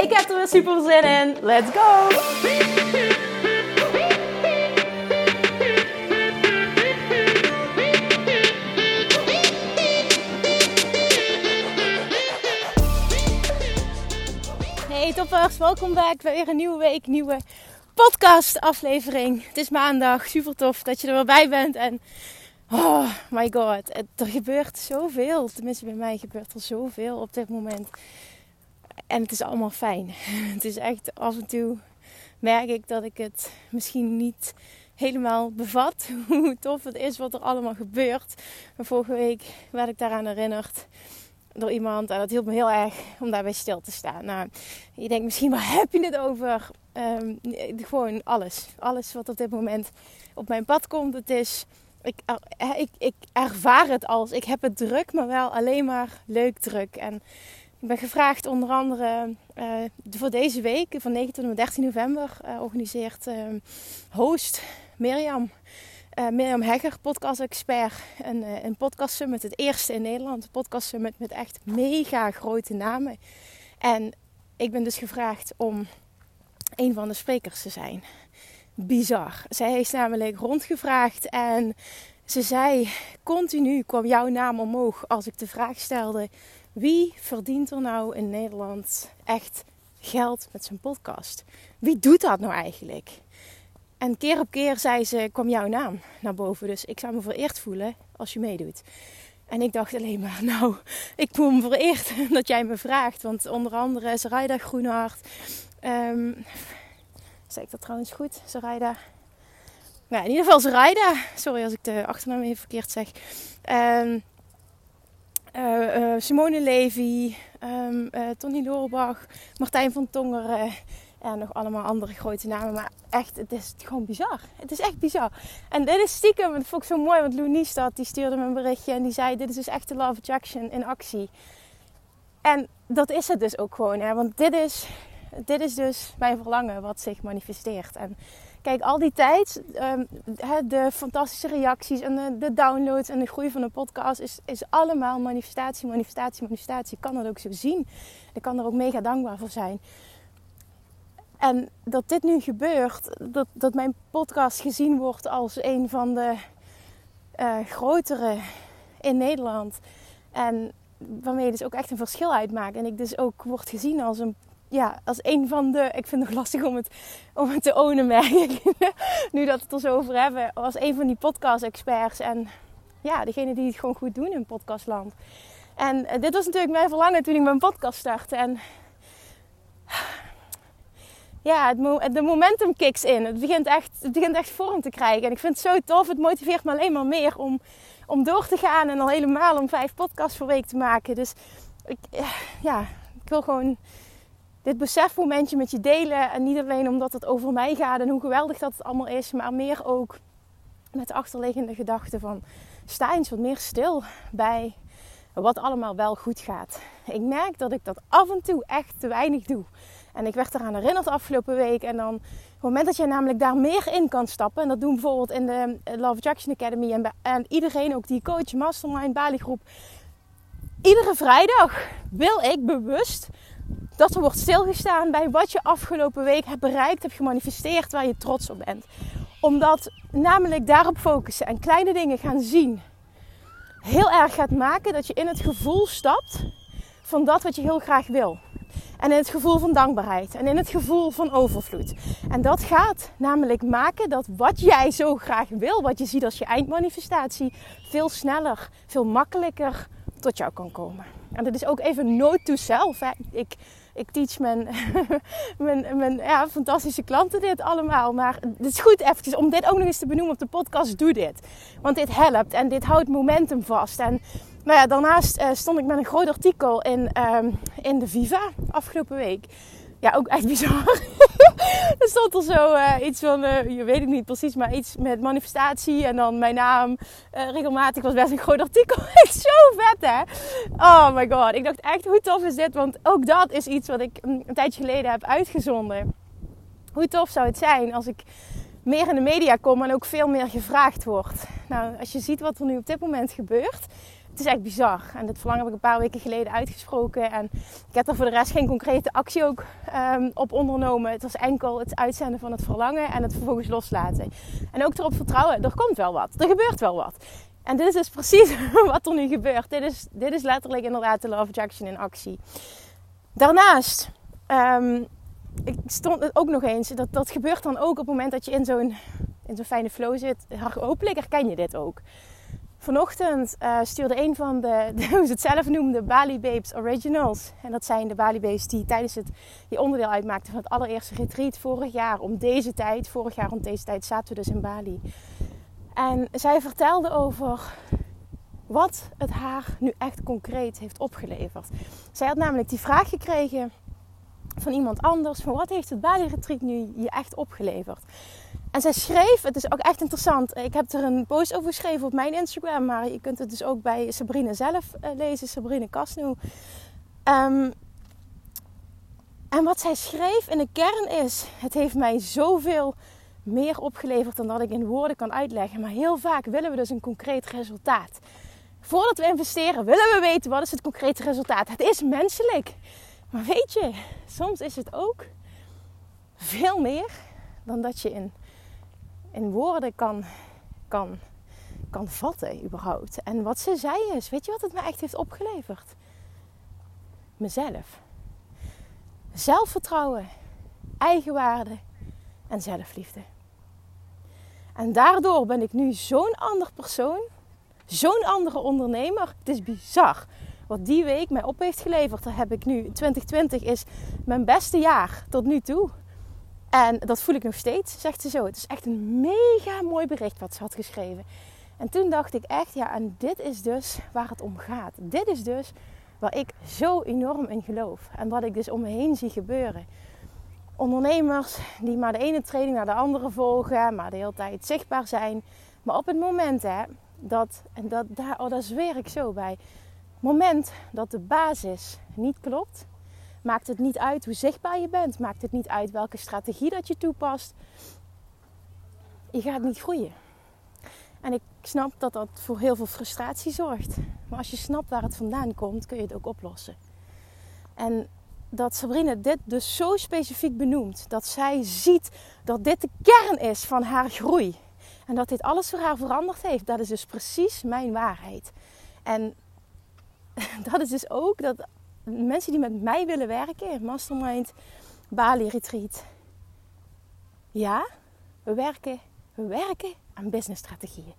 Ik heb er weer super zin in. Let's go! Hey toppers, welkom bij weer een nieuwe week, nieuwe podcast aflevering. Het is maandag, super tof dat je er weer bij bent en oh my god, er gebeurt zoveel. Tenminste bij mij gebeurt er zoveel op dit moment. En het is allemaal fijn. Het is echt af en toe merk ik dat ik het misschien niet helemaal bevat. Hoe tof het is wat er allemaal gebeurt. Vorige week werd ik daaraan herinnerd door iemand. En dat hielp me heel erg om daarbij stil te staan. Nou, je denkt misschien, waar heb je het over? Ehm, gewoon alles. Alles wat op dit moment op mijn pad komt. Het is, ik, ik, ik ervaar het als, ik heb het druk, maar wel alleen maar leuk druk. En ik ben gevraagd onder andere uh, voor deze week, van 9 tot en met 13 november, uh, organiseert uh, host Mirjam. Mirjam Hegger, podcast-expert. Een, een podcast summit, het eerste in Nederland. Een podcast summit met echt mega grote namen. En ik ben dus gevraagd om een van de sprekers te zijn. Bizar. Zij heeft namelijk rondgevraagd en ze zei: continu kwam jouw naam omhoog als ik de vraag stelde wie verdient er nou in Nederland echt geld met zijn podcast? Wie doet dat nou eigenlijk? En keer op keer zei ze, kwam jouw naam naar boven. Dus ik zou me vereerd voelen als je meedoet. En ik dacht alleen maar, nou, ik voel me vereerd dat jij me vraagt. Want onder andere Sarayda Groenhart. Um, zeg ik dat trouwens goed, Sarayda? Nou, in ieder geval Sarayda. Sorry als ik de achternaam even verkeerd zeg. Uh, Simone Levy, um, uh, Tony Loorbach, Martijn van Tongeren en nog allemaal andere grote namen. Maar echt, het is gewoon bizar. Het is echt bizar. En dit is stiekem, dat vond ik zo mooi, want Lou Niestad die stuurde me een berichtje en die zei: Dit is dus echt de Love Attraction in actie. En dat is het dus ook gewoon, hè? want dit is, dit is dus mijn verlangen wat zich manifesteert. En Kijk, al die tijd, ehm, de fantastische reacties en de, downloads en de groei van een podcast is, is allemaal manifestatie, manifestatie, manifestatie. Ik kan dat ook zo zien. Ik kan er ook mega dankbaar voor zijn. En dat dit nu gebeurt, dat, dat mijn podcast gezien wordt als een van de uh, grotere in Nederland. En waarmee je dus ook echt een verschil uitmaakt. En ik dus ook word gezien als een ja, als een van de. Ik vind het nog lastig om het, om het te ownen, merk nu dat we het er zo over hebben. Als een van die podcast-experts. En ja, degene die het gewoon goed doen in podcastland. En uh, dit was natuurlijk mijn verlangen toen ik mijn podcast startte. En ja, het, de momentum kicks in. Het begint, echt, het begint echt vorm te krijgen. En ik vind het zo tof. Het motiveert me alleen maar meer om, om door te gaan. En al helemaal om vijf podcasts per week te maken. Dus ik, ja, ik wil gewoon dit besefmomentje met je delen. En niet alleen omdat het over mij gaat en hoe geweldig dat het allemaal is, maar meer ook met de achterliggende gedachte van sta eens wat meer stil bij wat allemaal wel goed gaat. Ik merk dat ik dat af en toe echt te weinig doe. En ik werd eraan herinnerd afgelopen week. En dan, op het moment dat je namelijk daar meer in kan stappen, en dat doen bijvoorbeeld in de Love Attraction Academy en, en iedereen, ook die coach, mastermind, Bali groep. Iedere vrijdag wil ik bewust dat er wordt stilgestaan bij wat je afgelopen week hebt bereikt, hebt gemanifesteerd, waar je trots op bent. Omdat namelijk daarop focussen en kleine dingen gaan zien heel erg gaat maken dat je in het gevoel stapt van dat wat je heel graag wil. En in het gevoel van dankbaarheid en in het gevoel van overvloed. En dat gaat namelijk maken dat wat jij zo graag wil, wat je ziet als je eindmanifestatie, veel sneller, veel makkelijker tot jou kan komen. En dat is ook even note to self. Hè. Ik, ik teach mijn, mijn, mijn ja, fantastische klanten dit allemaal. Maar het is goed eventjes om dit ook nog eens te benoemen op de podcast. Doe dit. Want dit helpt en dit houdt momentum vast. En nou ja, daarnaast uh, stond ik met een groot artikel in, um, in de Viva afgelopen week. ja, ook echt bizar. er stond er zo uh, iets van, uh, je weet het niet precies, maar iets met manifestatie. En dan mijn naam uh, regelmatig was best een groot artikel. zo vet hè. Oh my god. Ik dacht echt, hoe tof is dit? Want ook dat is iets wat ik een, een tijdje geleden heb uitgezonden. Hoe tof zou het zijn als ik meer in de media kom en ook veel meer gevraagd wordt. Nou, als je ziet wat er nu op dit moment gebeurt het is echt bizar. En dit verlangen heb ik een paar weken geleden uitgesproken. En ik heb er voor de rest geen concrete actie ook um, op ondernomen. Het was enkel het uitzenden van het verlangen en het vervolgens loslaten. En ook erop vertrouwen, er komt wel wat. Er gebeurt wel wat. En dit is dus precies wat er nu gebeurt. Dit is, dit is letterlijk inderdaad de Love Attraction in actie. Daarnaast, um, ik stond ook nog eens, dat, dat gebeurt dan ook op het moment dat je in zo'n in zo'n fijne flow zit. Hopelijk herken je dit ook. Vanochtend uh, stuurde een van de, de, hoe ze het zelf noemde, Bali Babes Originals. En dat zijn de Bali Babes die tijdens het, die onderdeel uitmaakten van het allereerste retreat vorig jaar. Om deze tijd, vorig jaar om deze tijd zaten we dus in Bali. En zij vertelde over wat het haar nu echt concreet heeft opgeleverd. Zij had namelijk die vraag gekregen van iemand anders: van wat heeft het Bali Retreat nu je echt opgeleverd? En zij schreef, het is ook echt interessant. Ik heb er een post over geschreven op mijn Instagram, maar je kunt het dus ook bij Sabrine zelf uh, lezen, Sabrine Kasnu. Um, en wat zij schreef in de kern is: het heeft mij zoveel meer opgeleverd dan dat ik in woorden kan uitleggen. Maar heel vaak willen we dus een concreet resultaat. Voordat we investeren, willen we weten wat is het concrete resultaat. Het is menselijk. Maar weet je, soms is het ook veel meer dan dat je in in woorden kan, kan, kan vatten überhaupt. En wat ze zei is, weet je wat het me echt heeft opgeleverd? Mezelf. Zelfvertrouwen, eigenwaarde en zelfliefde. En daardoor ben ik nu zo'n ander persoon, zo'n andere ondernemer. Het is bizar wat die week mij op heeft geleverd. Daar heb ik nu, 2020 is mijn beste jaar tot nu toe. En dat voel ik nog steeds, zegt ze zo. Het is echt een mega mooi bericht wat ze had geschreven. En toen dacht ik echt, ja, en dit is dus waar het om gaat. Dit is dus waar ik zo enorm in geloof. En wat ik dus om me heen zie gebeuren. Ondernemers die maar de ene training naar de andere volgen, maar de hele tijd zichtbaar zijn. Maar op het moment hè, dat, en dat, daar, oh, daar zweer ik zo bij. Moment dat de basis niet klopt, Maakt het niet uit hoe zichtbaar je bent. Maakt het niet uit welke strategie dat je toepast. Je gaat niet groeien. En ik snap dat dat voor heel veel frustratie zorgt. Maar als je snapt waar het vandaan komt, kun je het ook oplossen. En dat Sabrina dit dus zo specifiek benoemt. Dat zij ziet dat dit de kern is van haar groei. En dat dit alles voor haar veranderd heeft. Dat is dus precies mijn waarheid. En dat is dus ook dat mensen die met mij willen werken, Mastermind, Bali Retreat. Ja, we werken, we werken aan businessstrategieën.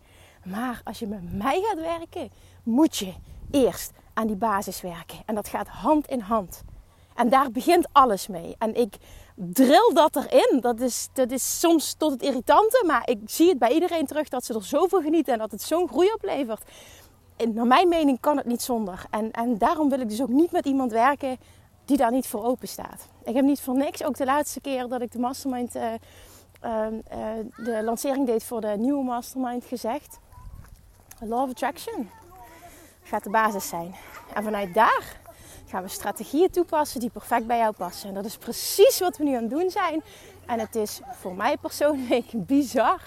Maar als je met mij gaat werken, moet je eerst aan die basis werken. En dat gaat hand in hand. En daar begint alles mee. En ik drill dat erin. Dat is, dat is soms tot het irritante, maar ik zie het bij iedereen terug dat ze er zoveel genieten en dat het zo'n groei oplevert naar mijn mening kan het niet zonder. En, en daarom wil ik dus ook niet met iemand werken die daar niet voor open staat. Ik heb niet voor niks, ook de laatste keer dat ik de mastermind, uh, uh, de lancering deed voor de nieuwe mastermind, gezegd: Law of Attraction gaat de basis zijn. En vanuit daar gaan we strategieën toepassen die perfect bij jou passen. En dat is precies wat we nu aan het doen zijn. En het is voor mij persoonlijk bizar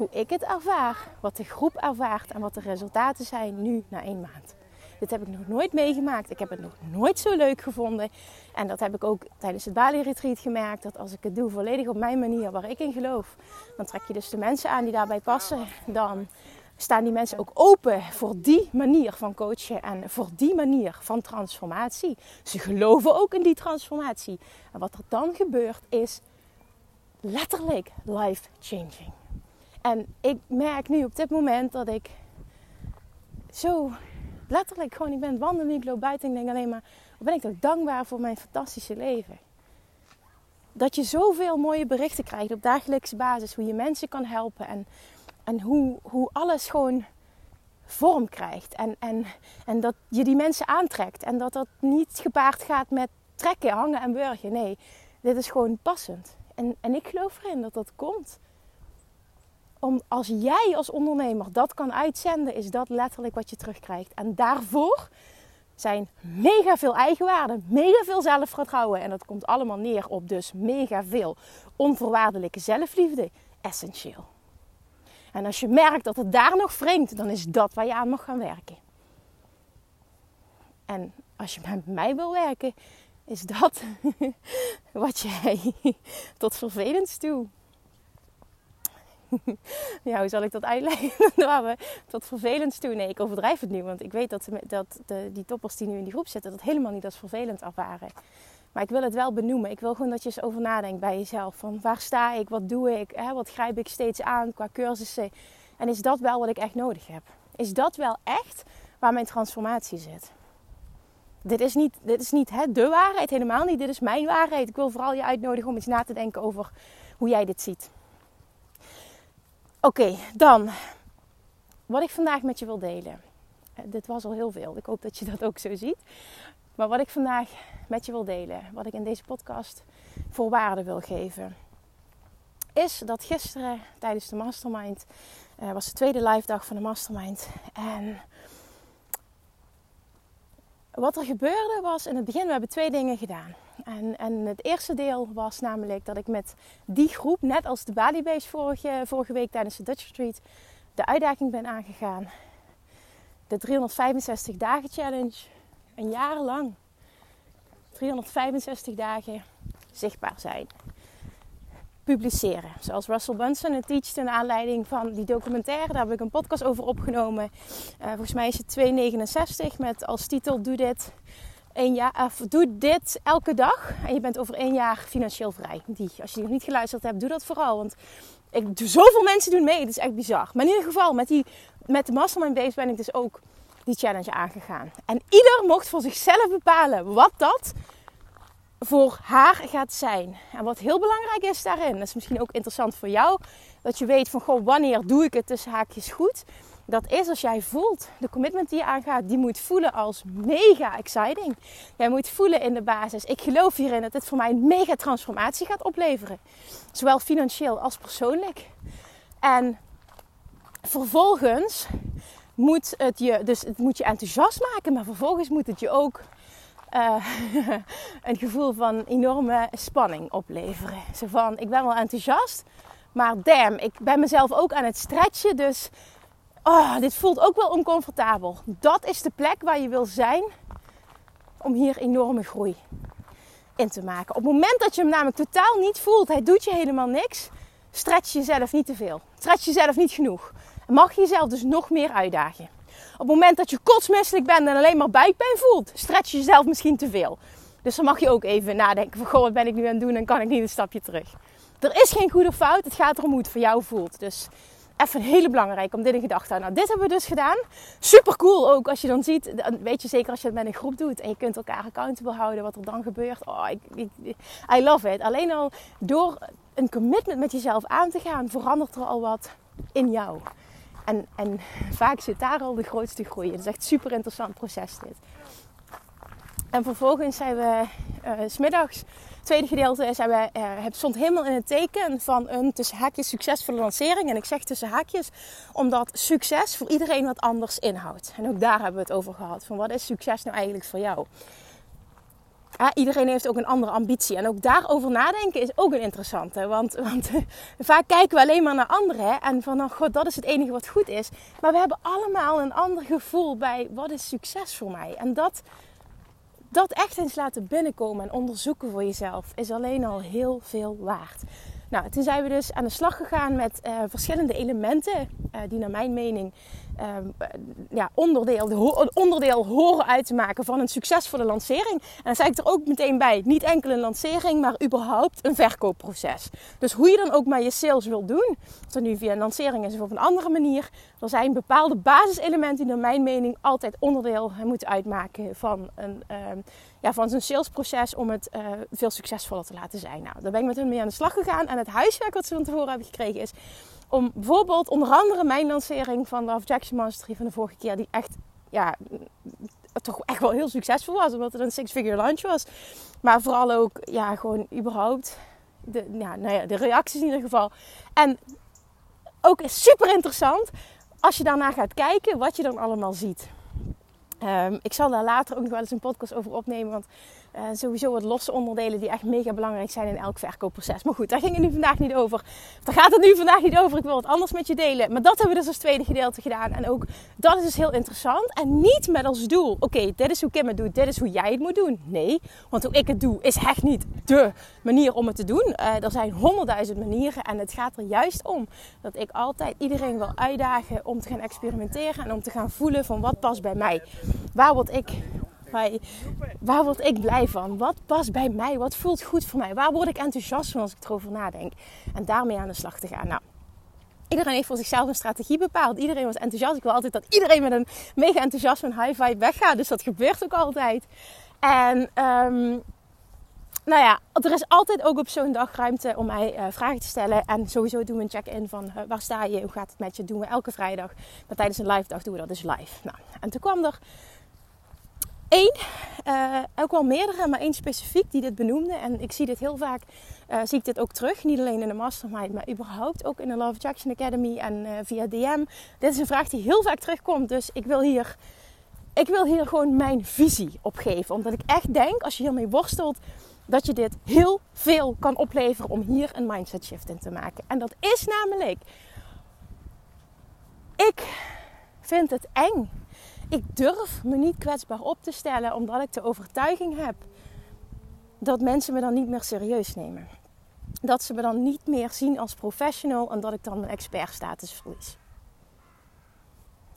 hoe ik het ervaar, wat de groep ervaart en wat de resultaten zijn nu na één maand. Dit heb ik nog nooit meegemaakt. Ik heb het nog nooit zo leuk gevonden. En dat heb ik ook tijdens het Bali Retreat gemerkt. Dat als ik het doe volledig op mijn manier, waar ik in geloof, dan trek je dus de mensen aan die daarbij passen. Dan staan die mensen ook open voor die manier van coachen en voor die manier van transformatie. Ze geloven ook in die transformatie. En wat er dan gebeurt is letterlijk life changing. En ik merk nu op dit moment dat ik zo letterlijk gewoon, ik ben wandelen, ik loop buiten en ik denk alleen maar, ben ik toch dankbaar voor mijn fantastische leven. Dat je zoveel mooie berichten krijgt op dagelijkse basis, hoe je mensen kan helpen en, en hoe, hoe alles gewoon vorm krijgt. En, en, en dat je die mensen aantrekt en dat dat niet gepaard gaat met trekken, hangen en burgen. Nee, dit is gewoon passend. En, en ik geloof erin dat dat komt. Om, als jij als ondernemer dat kan uitzenden, is dat letterlijk wat je terugkrijgt. En daarvoor zijn mega veel eigenwaarde, mega veel zelfvertrouwen. En dat komt allemaal neer op dus mega veel onvoorwaardelijke zelfliefde. Essentieel. En als je merkt dat het daar nog wringt, dan is dat waar je aan mag gaan werken. En als je met mij wil werken, is dat wat jij tot vervelend toe. ja, hoe zal ik dat uitleggen? we tot vervelend toe. Nee, ik overdrijf het nu, want ik weet dat, dat de, die toppers die nu in die groep zitten, dat helemaal niet als vervelend ervaren. Maar ik wil het wel benoemen. Ik wil gewoon dat je eens over nadenkt bij jezelf. Van waar sta ik? Wat doe ik? Hè? Wat grijp ik steeds aan qua cursussen? En is dat wel wat ik echt nodig heb? Is dat wel echt waar mijn transformatie zit? Dit is niet, dit is niet hè, de waarheid, helemaal niet. Dit is mijn waarheid. Ik wil vooral je uitnodigen om eens na te denken over hoe jij dit ziet. Oké, dan wat ik vandaag met je wil delen. Eh, dit was al heel veel. Ik hoop dat je dat ook zo ziet. Maar wat ik vandaag met je wil delen, wat ik in deze podcast voor waarde wil geven, is dat gisteren tijdens de mastermind, uh, was de tweede live dag van de mastermind. En wat er gebeurde was in het begin, we hebben twee dingen gedaan. En, en het eerste deel was namelijk dat ik met die groep, net als de Bali Base vorige, vorige week tijdens de Dutch Retreat, de uitdaging ben aangegaan. De 365 dagen challenge. Een jaar lang. 365 dagen zichtbaar zijn. Publiceren. Zoals Russell Bunson het teacht in aanleiding van die documentaire. Daar heb ik een podcast over opgenomen. Uh, volgens mij is het 269 met als titel Doe dit een jaar, of doe dit elke dag en je bent over één jaar financieel vrij. Die, als je nog niet geluisterd hebt, doe dat vooral. Want ik, zoveel mensen doen mee, het is echt bizar. Maar in ieder geval, met, die, met de Mastermind Base ben ik dus ook die challenge aangegaan. En ieder mocht voor zichzelf bepalen wat dat voor haar gaat zijn. En wat heel belangrijk is daarin, dat is misschien ook interessant voor jou, dat je weet van goh, wanneer doe ik het tussen haakjes goed dat is als jij voelt, de commitment die je aangaat, die moet voelen als mega exciting. Jij moet voelen in de basis, ik geloof hierin dat dit voor mij een mega transformatie gaat opleveren. Zowel financieel als persoonlijk. En vervolgens moet het je, dus het moet je enthousiast maken, maar vervolgens moet het je ook uh, een gevoel van enorme spanning opleveren. Zo van, ik ben wel enthousiast, maar damn, ik ben mezelf ook aan het stretchen, dus oh, dit voelt ook wel oncomfortabel. Dat is de plek waar je wil zijn om hier enorme groei in te maken. Op het moment dat je hem namelijk totaal niet voelt, hij doet je helemaal niks, stretch jezelf niet te veel. Stretch jezelf niet genoeg. En mag je jezelf dus nog meer uitdagen. Op het moment dat je kotsmisselijk bent en alleen maar buikpijn voelt, stretch jezelf misschien te veel. Dus dan mag je ook even nadenken van, goh, wat ben ik nu aan het doen en kan ik niet een stapje terug. Er is geen goede fout, het gaat erom hoe het voor jou voelt. Dus even hele belangrijk om dit in gedachten te houden. Nou, dit hebben we dus gedaan. Super cool ook als je dan ziet. Weet je zeker als je het met een groep doet en je kunt elkaar accountable houden wat er dan gebeurt. Oh, ik, I love it. Alleen al door een commitment met jezelf aan te gaan, verandert er al wat in jou. En, en vaak zit daar al de grootste groei. Het is echt een super interessant proces dit. En vervolgens zijn we uh, smiddags tweede gedeelte is, we, uh, het stond helemaal in het teken van een tussen haakjes succesvolle lancering. En ik zeg tussen haakjes, omdat succes voor iedereen wat anders inhoudt. En ook daar hebben we het over gehad. Van wat is succes nou eigenlijk voor jou? iedereen heeft ook een andere ambitie. En ook daarover nadenken is ook een interessante. Want, want vaak kijken we alleen maar naar anderen. En van, oh god, dat is het enige wat goed is. Maar we hebben allemaal een ander gevoel bij wat is succes voor mij. En dat dat echt eens laten binnenkomen en onderzoeken voor jezelf is alleen al heel veel waard. Nou, toen zijn we dus aan de slag gegaan met uh, verschillende elementen uh, die naar mijn mening Ehm, ja, onderdeel, onderdeel horen uit te maken van een succesvolle lancering. En dan zei ik er ook meteen bij, niet enkel een lancering, maar überhaupt een verkoopproces. Dus hoe je dan ook maar je sales wil doen, of dat nu via een lancering is of op een andere manier, er zijn bepaalde basiselementen die naar mijn mening altijd onderdeel moeten uitmaken van een, uh, ja, van zijn salesproces om het uh, veel succesvoller te laten zijn. Nou, daar ben ik met hen mee aan de slag gegaan en het huiswerk wat ze van tevoren hebben gekregen is om bijvoorbeeld onder andere mijn lancering van de Objection Mastery van de vorige keer, die echt ja, toch echt wel heel succesvol was. Omdat het een six-figure lunch was. Maar vooral ook, ja, gewoon überhaupt de, ja, nou ja, de reacties in ieder geval. En ook super interessant als je daarna gaat kijken wat je dan allemaal ziet. Um, ik zal daar later ook nog wel eens een podcast over opnemen. Want uh, sowieso wat losse onderdelen die echt mega belangrijk zijn in elk verkoopproces. Maar goed, daar ging het nu vandaag niet over. Daar gaat het nu vandaag niet over. Ik wil wat anders met je delen. Maar dat hebben we dus als tweede gedeelte gedaan. En ook dat is dus heel interessant. En niet met als doel, oké, dit is hoe Kim het doet. Dit is hoe jij het moet doen. Nee, want hoe ik het doe is echt niet de manier om het te doen. Uh, er zijn honderdduizend manieren. En het gaat er juist om dat ik altijd iedereen wil uitdagen om te gaan experimenteren. En om te gaan voelen van wat past bij mij. Waar word ik waar word ik blij van? Wat past bij mij? Wat voelt goed voor mij? Waar word ik enthousiast van als ik erover nadenk? En daarmee aan de slag te gaan. Nou, iedereen heeft voor zichzelf een strategie bepaald. Iedereen was enthousiast. Ik wil altijd dat iedereen met een mega enthousiasme en high vibe weggaat. Dus dat gebeurt ook altijd. En um, nou ja, er is altijd ook op zo'n dag ruimte om mij uh, vragen te stellen. En sowieso doen we een check-in van uh, waar sta je, hoe gaat het met je. doen we elke vrijdag. Maar tijdens een live dag doen we dat dus live. Nou, en toen kwam er één, uh, ook wel meerdere, maar één specifiek die dit benoemde. En ik zie dit heel vaak, uh, zie ik dit ook terug. Niet alleen in de mastermind, maar überhaupt ook in de Love Attraction Academy en uh, via DM. Dit is een vraag die heel vaak terugkomt. Dus ik wil hier, ik wil hier gewoon mijn visie op geven. Omdat ik echt denk, als je hiermee worstelt, dat je dit heel veel kan opleveren om hier een mindset shift in te maken. En dat is namelijk, ik vind het eng ik durf me niet kwetsbaar op te stellen omdat ik de overtuiging heb dat mensen me dan niet meer serieus nemen. Dat ze me dan niet meer zien als professional en dat ik dan mijn expertstatus verlies.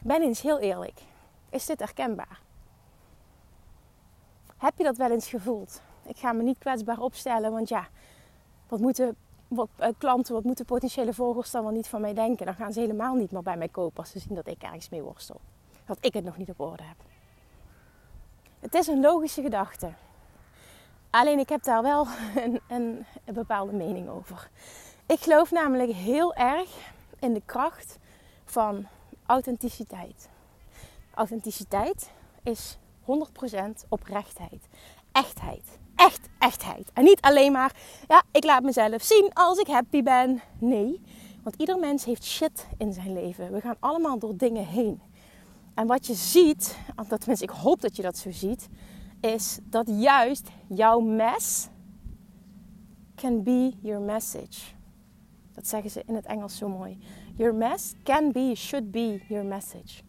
Ben eens heel eerlijk. Is dit herkenbaar? Heb je dat wel eens gevoeld? Ik ga me niet kwetsbaar opstellen, want ja, wat moeten wat, uh, klanten, wat moeten potentiële volgers dan wel niet van mij denken? Dan gaan ze helemaal niet meer bij mij kopen als ze zien dat ik ergens mee worstel dat ik het nog niet op orde heb. Het is een logische gedachte. Alleen ik heb daar wel een, een, een bepaalde mening over. Ik geloof namelijk heel erg in de kracht van authenticiteit. Authenticiteit is 100% oprechtheid. Echtheid. Echt echtheid. En niet alleen maar, ja, ik laat mezelf zien als ik happy ben. Nee, want ieder mens heeft shit in zijn leven. We gaan allemaal door dingen heen. En wat je ziet, tenminste ik hoop dat je dat zo ziet, is dat juist jouw mess can be your message. Dat zeggen ze in het Engels zo mooi. Your mess can be, should be your message.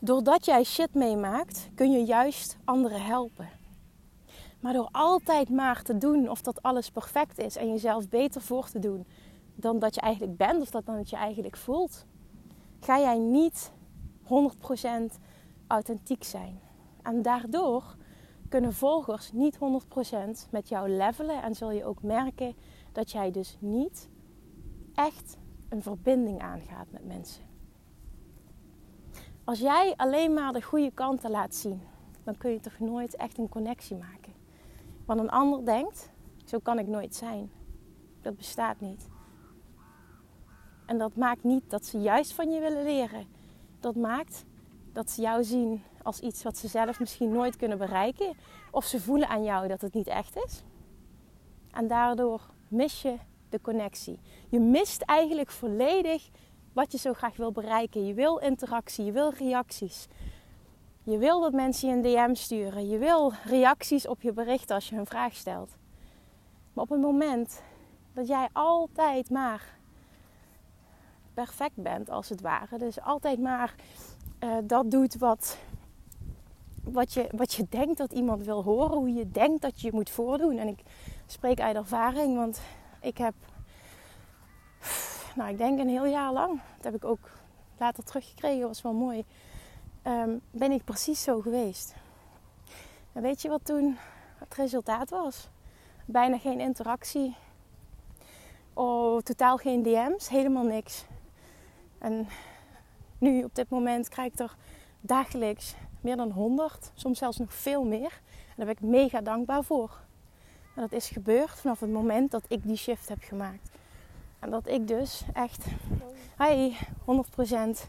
Doordat jij shit meemaakt, kun je juist anderen helpen. Maar door altijd maar te doen of dat alles perfect is en jezelf beter voor te doen dan dat je eigenlijk bent of dat dan dat je eigenlijk voelt, ga jij niet 100% authentiek zijn. En daardoor kunnen volgers niet 100% met jou levelen en zul je ook merken dat jij dus niet echt een verbinding aangaat met mensen. Als jij alleen maar de goede kanten laat zien, dan kun je toch nooit echt een connectie maken. Want een ander denkt, zo kan ik nooit zijn. Dat bestaat niet. En dat maakt niet dat ze juist van je willen leren dat maakt dat ze jou zien als iets wat ze zelf misschien nooit kunnen bereiken. Of ze voelen aan jou dat het niet echt is. En daardoor mis je de connectie. Je mist eigenlijk volledig wat je zo graag wil bereiken. Je wil interactie, je wil reacties. Je wil dat mensen je een DM sturen. Je wil reacties op je bericht als je een vraag stelt. Maar op het moment dat jij altijd maar perfect bent, als het ware. Dus altijd maar uh, dat doet wat, wat, je, wat je denkt dat iemand wil horen, hoe je denkt dat je moet voordoen. En ik spreek uit ervaring, want ik heb, nou, ik denk een heel jaar lang, dat heb ik ook later teruggekregen, was wel mooi, um, ben ik precies zo geweest. En weet je wat toen het resultaat was? Bijna geen interactie. Oh, totaal geen DM's, helemaal niks. En nu op dit moment krijg ik er dagelijks meer dan 100, soms zelfs nog veel meer. En daar ben ik mega dankbaar voor. En dat is gebeurd vanaf het moment dat ik die shift heb gemaakt. En dat ik dus echt hi, 100%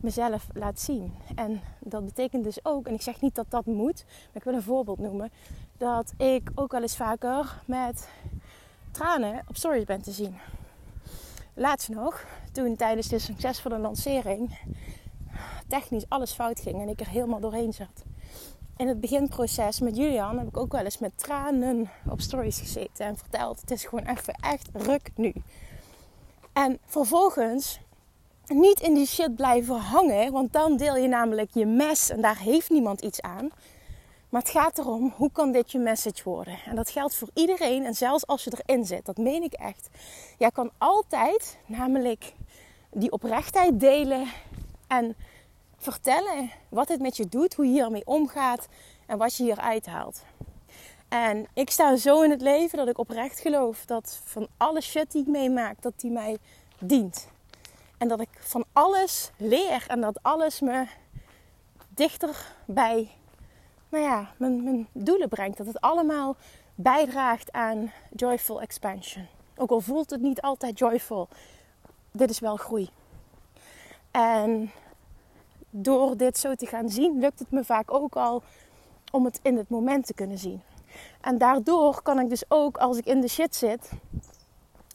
mezelf laat zien. En dat betekent dus ook, en ik zeg niet dat dat moet, maar ik wil een voorbeeld noemen, dat ik ook wel eens vaker met tranen op stories ben te zien. Laatst nog, toen tijdens de succesvolle lancering technisch alles fout ging en ik er helemaal doorheen zat. In het beginproces met Julian heb ik ook wel eens met tranen op stories gezeten en verteld: het is gewoon even echt ruk nu. En vervolgens niet in die shit blijven hangen, want dan deel je namelijk je mes en daar heeft niemand iets aan. Maar het gaat erom, hoe kan dit je message worden? En dat geldt voor iedereen en zelfs als je erin zit, dat meen ik echt. Jij kan altijd namelijk die oprechtheid delen en vertellen wat het met je doet, hoe je hiermee omgaat en wat je hieruit haalt. En ik sta zo in het leven dat ik oprecht geloof dat van alle shit die ik meemaak, dat die mij dient. En dat ik van alles leer en dat alles me dichter bij nou ja, mijn, mijn doelen brengt. Dat het allemaal bijdraagt aan joyful expansion. Ook al voelt het niet altijd joyful, dit is wel groei. En door dit zo te gaan zien, lukt het me vaak ook al om het in het moment te kunnen zien. En daardoor kan ik dus ook als ik in de shit zit,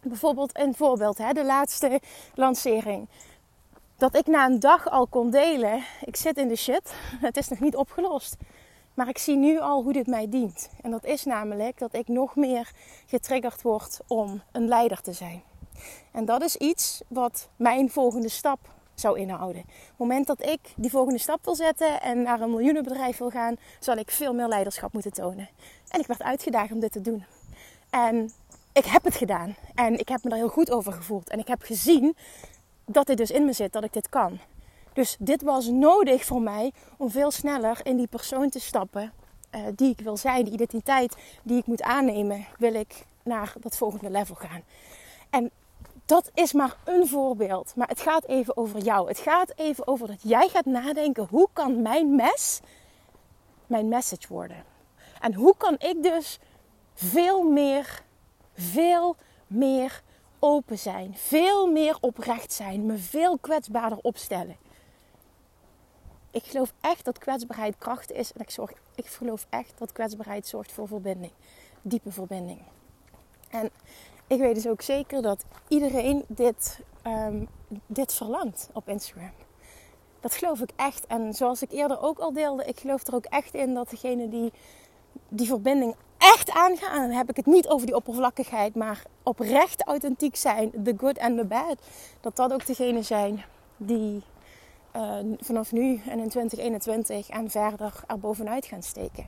bijvoorbeeld een voorbeeld, hè, de laatste lancering. Dat ik na een dag al kon delen, ik zit in de shit, het is nog niet opgelost. Maar ik zie nu al hoe dit mij dient. En dat is namelijk dat ik nog meer getriggerd word om een leider te zijn. En dat is iets wat mijn volgende stap zou inhouden. Op het moment dat ik die volgende stap wil zetten en naar een miljoenenbedrijf wil gaan, zal ik veel meer leiderschap moeten tonen. En ik werd uitgedaagd om dit te doen. En ik heb het gedaan. En ik heb me daar heel goed over gevoeld. En ik heb gezien dat dit dus in me zit, dat ik dit kan. Dus dit was nodig voor mij om veel sneller in die persoon te stappen uh, die ik wil zijn, die identiteit die ik moet aannemen, wil ik naar dat volgende level gaan. En dat is maar een voorbeeld. Maar het gaat even over jou. Het gaat even over dat jij gaat nadenken: hoe kan mijn mes mijn message worden? En hoe kan ik dus veel meer, veel meer open zijn, veel meer oprecht zijn, me veel kwetsbaarder opstellen? Ik geloof echt dat kwetsbaarheid kracht is. En ik, zorg, ik geloof echt dat kwetsbaarheid zorgt voor verbinding. Diepe verbinding. En ik weet dus ook zeker dat iedereen dit, um, dit verlangt op Instagram. Dat geloof ik echt. En zoals ik eerder ook al deelde, ik geloof er ook echt in dat degene die die verbinding echt aangaan, dan heb ik het niet over die oppervlakkigheid, maar oprecht authentiek zijn, the good and the bad, dat dat ook degene zijn die uh, vanaf nu en in 2021 en verder er bovenuit gaan steken.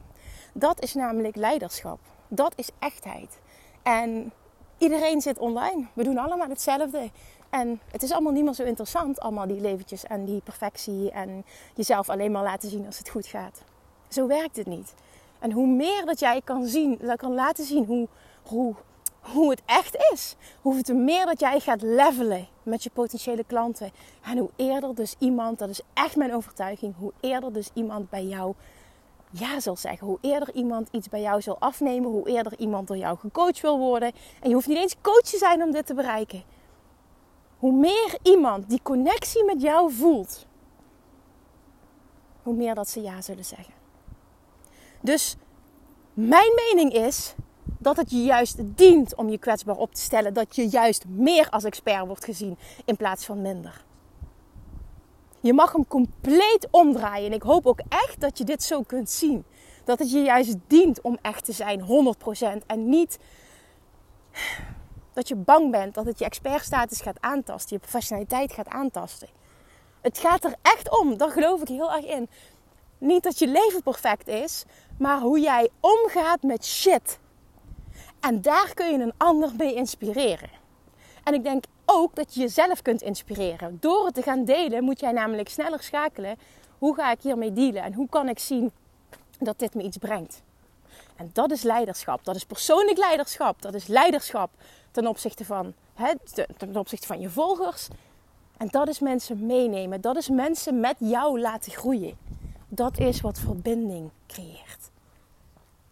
Dat is namelijk leiderschap. Dat is echtheid. En iedereen zit online. We doen allemaal hetzelfde. En het is allemaal niet meer zo interessant, allemaal die leventjes en die perfectie en jezelf alleen maar laten zien als het goed gaat. Zo werkt het niet. En hoe meer dat jij kan zien, dat kan laten zien hoe, hoe hoe het echt is. Hoe te meer dat jij gaat levelen met je potentiële klanten. En hoe eerder dus iemand, dat is echt mijn overtuiging, hoe eerder dus iemand bij jou ja zal zeggen. Hoe eerder iemand iets bij jou zal afnemen, hoe eerder iemand door jou gecoacht wil worden. En je hoeft niet eens coach te zijn om dit te bereiken. Hoe meer iemand die connectie met jou voelt, hoe meer dat ze ja zullen zeggen. Dus mijn mening is, dat het je juist dient om je kwetsbaar op te stellen. Dat je juist meer als expert wordt gezien in plaats van minder. Je mag hem compleet omdraaien. En ik hoop ook echt dat je dit zo kunt zien. Dat het je juist dient om echt te zijn, 100%. En niet dat je bang bent dat het je expertstatus gaat aantasten, je professionaliteit gaat aantasten. Het gaat er echt om, daar geloof ik heel erg in. Niet dat je leven perfect is, maar hoe jij omgaat met shit. En daar kun je een ander mee inspireren. En ik denk ook dat je jezelf kunt inspireren. Door het te gaan delen moet jij namelijk sneller schakelen. Hoe ga ik hiermee dealen? En hoe kan ik zien dat dit me iets brengt? En dat is leiderschap. Dat is persoonlijk leiderschap. Dat is leiderschap ten opzichte van, hè, ten opzichte van je volgers. En dat is mensen meenemen. Dat is mensen met jou laten groeien. Dat is wat verbinding creëert.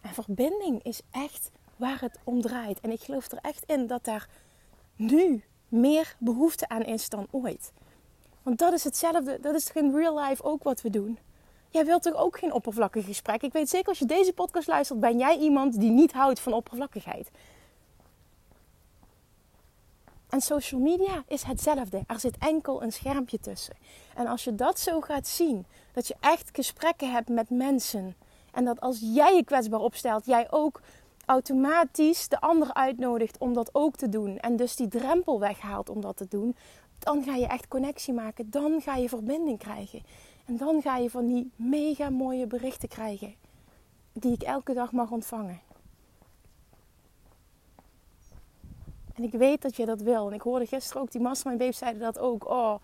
En verbinding is echt waar het om draait. En ik geloof er echt in dat daar nu meer behoefte aan is dan ooit. Want dat is hetzelfde, dat is toch in real life ook wat we doen. Jij wilt toch ook geen oppervlakkig gesprek? Ik weet zeker als je deze podcast luistert, ben jij iemand die niet houdt van oppervlakkigheid. En social media is hetzelfde. Er zit enkel een schermpje tussen. En als je dat zo gaat zien, dat je echt gesprekken hebt met mensen. En dat als jij je kwetsbaar opstelt, jij ook automatisch de ander uitnodigt om dat ook te doen. En dus die drempel weghaalt om dat te doen. Dan ga je echt connectie maken. Dan ga je verbinding krijgen. En dan ga je van die mega mooie berichten krijgen. Die ik elke dag mag ontvangen. En ik weet dat je dat wil. En ik hoorde gisteren ook, die mastermind babes zeiden dat ook. Oh,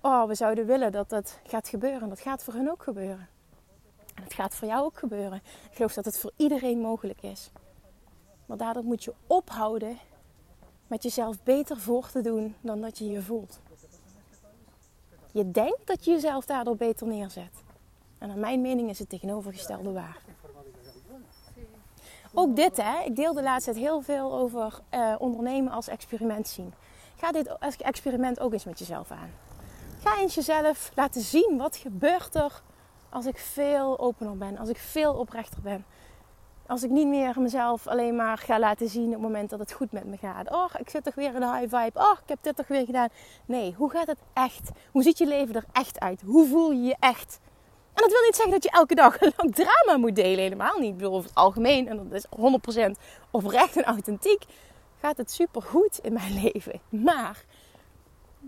oh, we zouden willen dat dat gaat gebeuren. Dat gaat voor hen ook gebeuren. En het gaat voor jou ook gebeuren. Ik geloof dat het voor iedereen mogelijk is. Maar daardoor moet je ophouden met jezelf beter voor te doen dan dat je je voelt. Je denkt dat je jezelf daardoor beter neerzet. En naar mijn mening is het tegenovergestelde waar. Ook dit, hè. Ik deel de laatste tijd heel veel over uh, ondernemen als experiment zien. Ga dit experiment ook eens met jezelf aan. Ga eens jezelf laten zien wat gebeurt er als ik veel opener ben, als ik veel oprechter ben. Als ik niet meer mezelf alleen maar ga laten zien op het moment dat het goed met me gaat. Oh, ik zit toch weer in de high vibe. Oh, ik heb dit toch weer gedaan. Nee, hoe gaat het echt? Hoe ziet je leven er echt uit? Hoe voel je je echt? En dat wil niet zeggen dat je elke dag een lang drama moet delen. Helemaal niet. Ik bedoel, over het algemeen, en dat is 100% oprecht en authentiek, gaat het super goed in mijn leven. Maar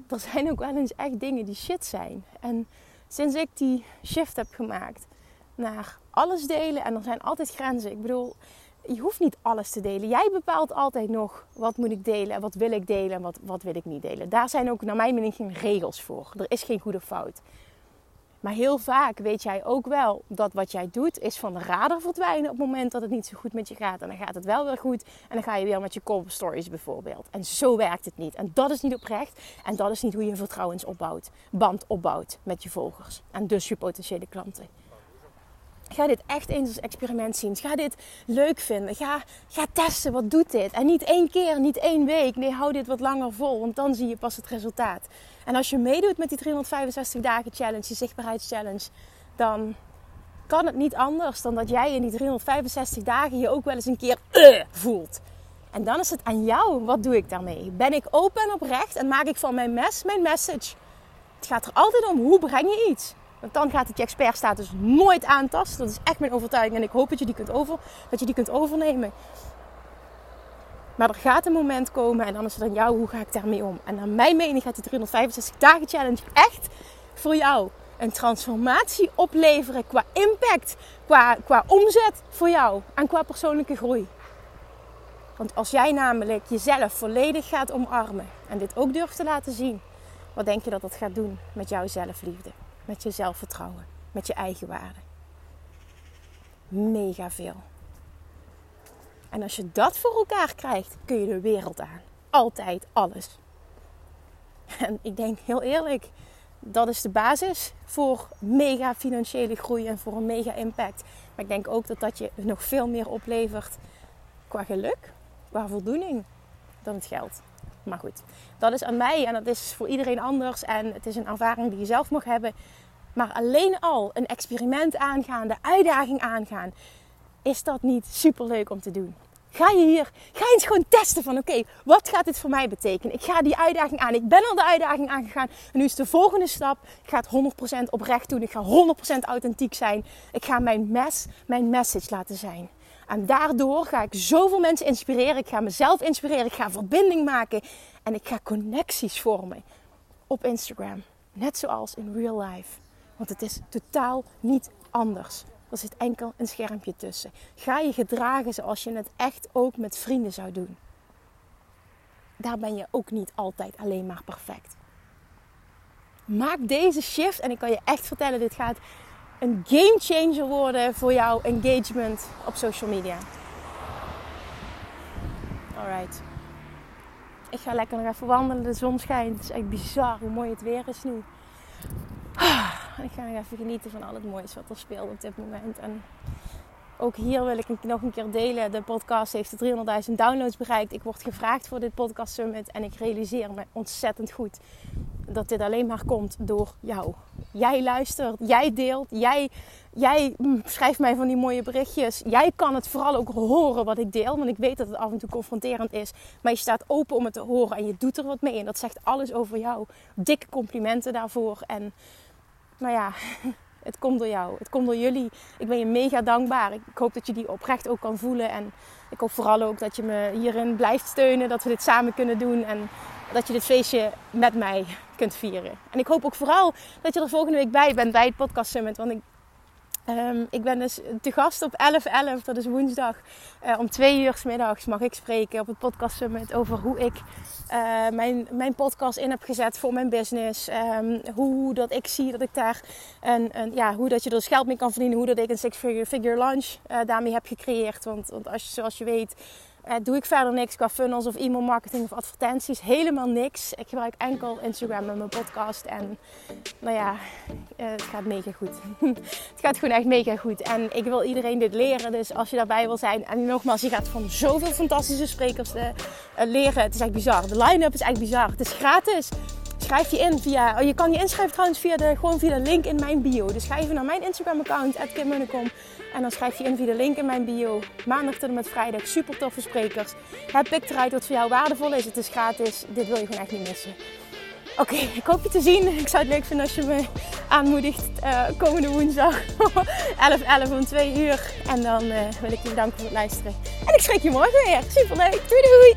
er zijn ook wel eens echt dingen die shit zijn. En sinds ik die shift heb gemaakt naar alles delen, en er zijn altijd grenzen. Ik bedoel, je hoeft niet alles te delen. Jij bepaalt altijd nog wat moet ik delen en wat wil ik delen en wat, wat wil ik niet delen. Daar zijn ook naar mijn mening geen regels voor. Er is geen goede fout. Maar heel vaak weet jij ook wel dat wat jij doet is van de radar verdwijnen op het moment dat het niet zo goed met je gaat. En dan gaat het wel weer goed en dan ga je weer met je cover stories bijvoorbeeld. En zo werkt het niet. En dat is niet oprecht en dat is niet hoe je een vertrouwensopbouwt, band opbouwt met je volgers en dus je potentiële klanten. Ga dit echt eens als experiment zien. Ga dit leuk vinden. Ga, ga testen, wat doet dit? En niet één keer, niet één week. Nee, hou dit wat langer vol, want dan zie je pas het resultaat. En als je meedoet met die 365 dagen challenge, die zichtbaarheidschallenge, dan kan het niet anders dan dat jij in die 365 dagen je ook wel eens een keer uh, voelt. En dan is het aan jou, wat doe ik daarmee? Ben ik open en oprecht en maak ik van mijn mes mijn message? Het gaat er altijd om, hoe breng je iets? Want dan gaat het je expertstatus nooit aantasten. Dat is echt mijn overtuiging. En ik hoop dat je die kunt, over, dat je die kunt overnemen. Maar er gaat een moment komen en dan is het aan jou, hoe ga ik daarmee om? En naar mijn mening gaat die 365 dagen challenge echt voor jou een transformatie opleveren qua impact, qua, qua omzet voor jou en qua persoonlijke groei. Want als jij namelijk jezelf volledig gaat omarmen en dit ook durft te laten zien, wat denk je dat dat gaat doen met jouw zelfliefde? Met je zelfvertrouwen, met je eigen waarde. Mega veel. En als je dat voor elkaar krijgt, kun je de wereld aan. Altijd alles. En ik denk heel eerlijk, dat is de basis voor mega financiële groei en voor een mega impact. Maar ik denk ook dat dat je nog veel meer oplevert qua geluk, qua voldoening dan het geld. Maar goed, dat is aan mij en dat is voor iedereen anders. En het is een ervaring die je zelf mag hebben. Maar alleen al een experiment aangaan, de uitdaging aangaan, is dat niet super leuk om te doen? Ga je hier, ga eens gewoon testen van oké, wat gaat dit voor mij betekenen? Ik ga die uitdaging aan. Ik ben al de uitdaging aangegaan. En nu is de volgende stap. Ik ga het 100% oprecht doen. Ik ga 100% authentiek zijn. Ik ga mijn mes, mijn message laten zijn. En daardoor ga ik zoveel mensen inspireren. Ik ga mezelf inspireren. Ik ga verbinding maken. En ik ga connecties vormen op Instagram. Net zoals in real life. Want het is totaal niet anders. Er zit enkel een schermpje tussen. Ga je gedragen zoals je het echt ook met vrienden zou doen. Daar ben je ook niet altijd alleen maar perfect. Maak deze shift en ik kan je echt vertellen, dit gaat een game changer worden voor jouw engagement op social media. Alright. Ik ga lekker nog even wandelen. De zon schijnt. Het is echt bizar hoe mooi het weer is nu. Ah, ik ga nog even genieten van al het moois wat er speelt op dit moment. En ook hier wil ik nog een keer delen. De podcast heeft de 300.000 downloads bereikt. Ik word gevraagd voor dit podcast summit. En ik realiseer me ontzettend goed dat dit alleen maar komt door jou. Jij luistert, jij deelt, jij, jij mm, schrijft mij van die mooie berichtjes. Jij kan het vooral ook horen wat ik deel, want ik weet dat het af en toe confronterend is. Maar je staat open om het te horen en je doet er wat mee. En dat zegt alles over jou. Dikke complimenten daarvoor. En nou ja, het komt door jou. Het komt door jullie. Ik ben je mega dankbaar. Ik hoop dat je die oprecht ook kan voelen. En ik hoop vooral ook dat je me hierin blijft steunen. Dat we dit samen kunnen doen. En dat je dit feestje met mij kunt vieren. En ik hoop ook vooral dat je er volgende week bij bent bij het Podcast Summit. Want ik, um, ik ben dus te gast op 11.11, dat is woensdag. Uh, om twee uur s middags mag ik spreken op het Podcast Summit over hoe ik uh, mijn, mijn podcast in heb gezet voor mijn business. Um, hoe dat ik zie dat ik daar een, een, ja, hoe dat je er dus geld mee kan verdienen. Hoe dat ik een six-figure figure uh, daarmee heb gecreëerd. Want, want als je, zoals je weet uh, doe ik verder niks qua funnels of e-mail marketing of advertenties. Helemaal niks. Ik gebruik enkel Instagram met mijn podcast. En nou ja, uh, het gaat mega goed. het gaat gewoon echt mega goed. En ik wil iedereen dit leren. Dus als je daarbij wil zijn. En nogmaals, je gaat van zoveel fantastische sprekers uh, leren. Het is echt bizar. De line-up is echt bizar. Het is gratis. Schrijf je in via. Oh, je kan je inschrijven trouwens via de, gewoon via de link in mijn bio. Dus ga even naar mijn Instagram-account, kimmunnekom. En dan schrijf je in via de link in mijn bio. Maandag tot en met vrijdag. Super toffe sprekers. Heb ik eruit wat voor jou waardevol is. Het is gratis. Dit wil je gewoon echt niet missen. Oké, ik hoop je te zien. Ik zou het leuk vinden als je me aanmoedigt uh, komende woensdag 11, 11 om 2 uur. En dan uh, wil ik je bedanken voor het luisteren. En ik schrik je morgen weer. Super leuk. Doei doei!